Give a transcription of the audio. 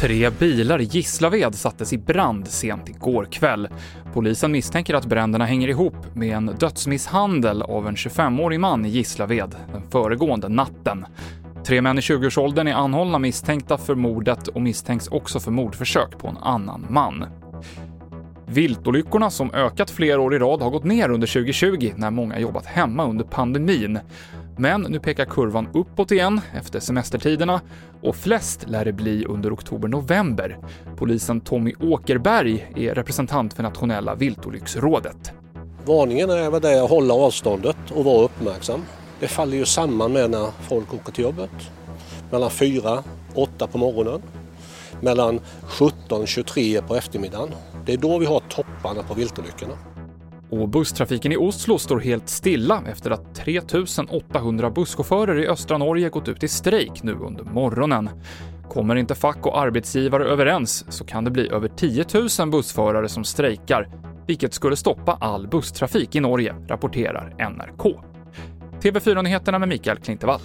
Tre bilar i Gislaved sattes i brand sent igår kväll. Polisen misstänker att bränderna hänger ihop med en dödsmisshandel av en 25-årig man i Gislaved den föregående natten. Tre män i 20-årsåldern är anhållna misstänkta för mordet och misstänks också för mordförsök på en annan man. Viltolyckorna som ökat flera år i rad har gått ner under 2020 när många jobbat hemma under pandemin. Men nu pekar kurvan uppåt igen efter semestertiderna och flest lär det bli under oktober-november. Polisen Tommy Åkerberg är representant för Nationella viltolycksrådet. Varningen är väl det att hålla avståndet och vara uppmärksam. Det faller ju samman med när folk åker till jobbet. Mellan 4 och 8 på morgonen. Mellan 17 och 23 på eftermiddagen. Det är då vi har topparna på viltolyckorna. Och busstrafiken i Oslo står helt stilla efter att 3 800 busschaufförer i östra Norge gått ut i strejk nu under morgonen. Kommer inte fack och arbetsgivare överens så kan det bli över 10 000 bussförare som strejkar, vilket skulle stoppa all busstrafik i Norge, rapporterar NRK. TV4-nyheterna med Mikael Klintevall.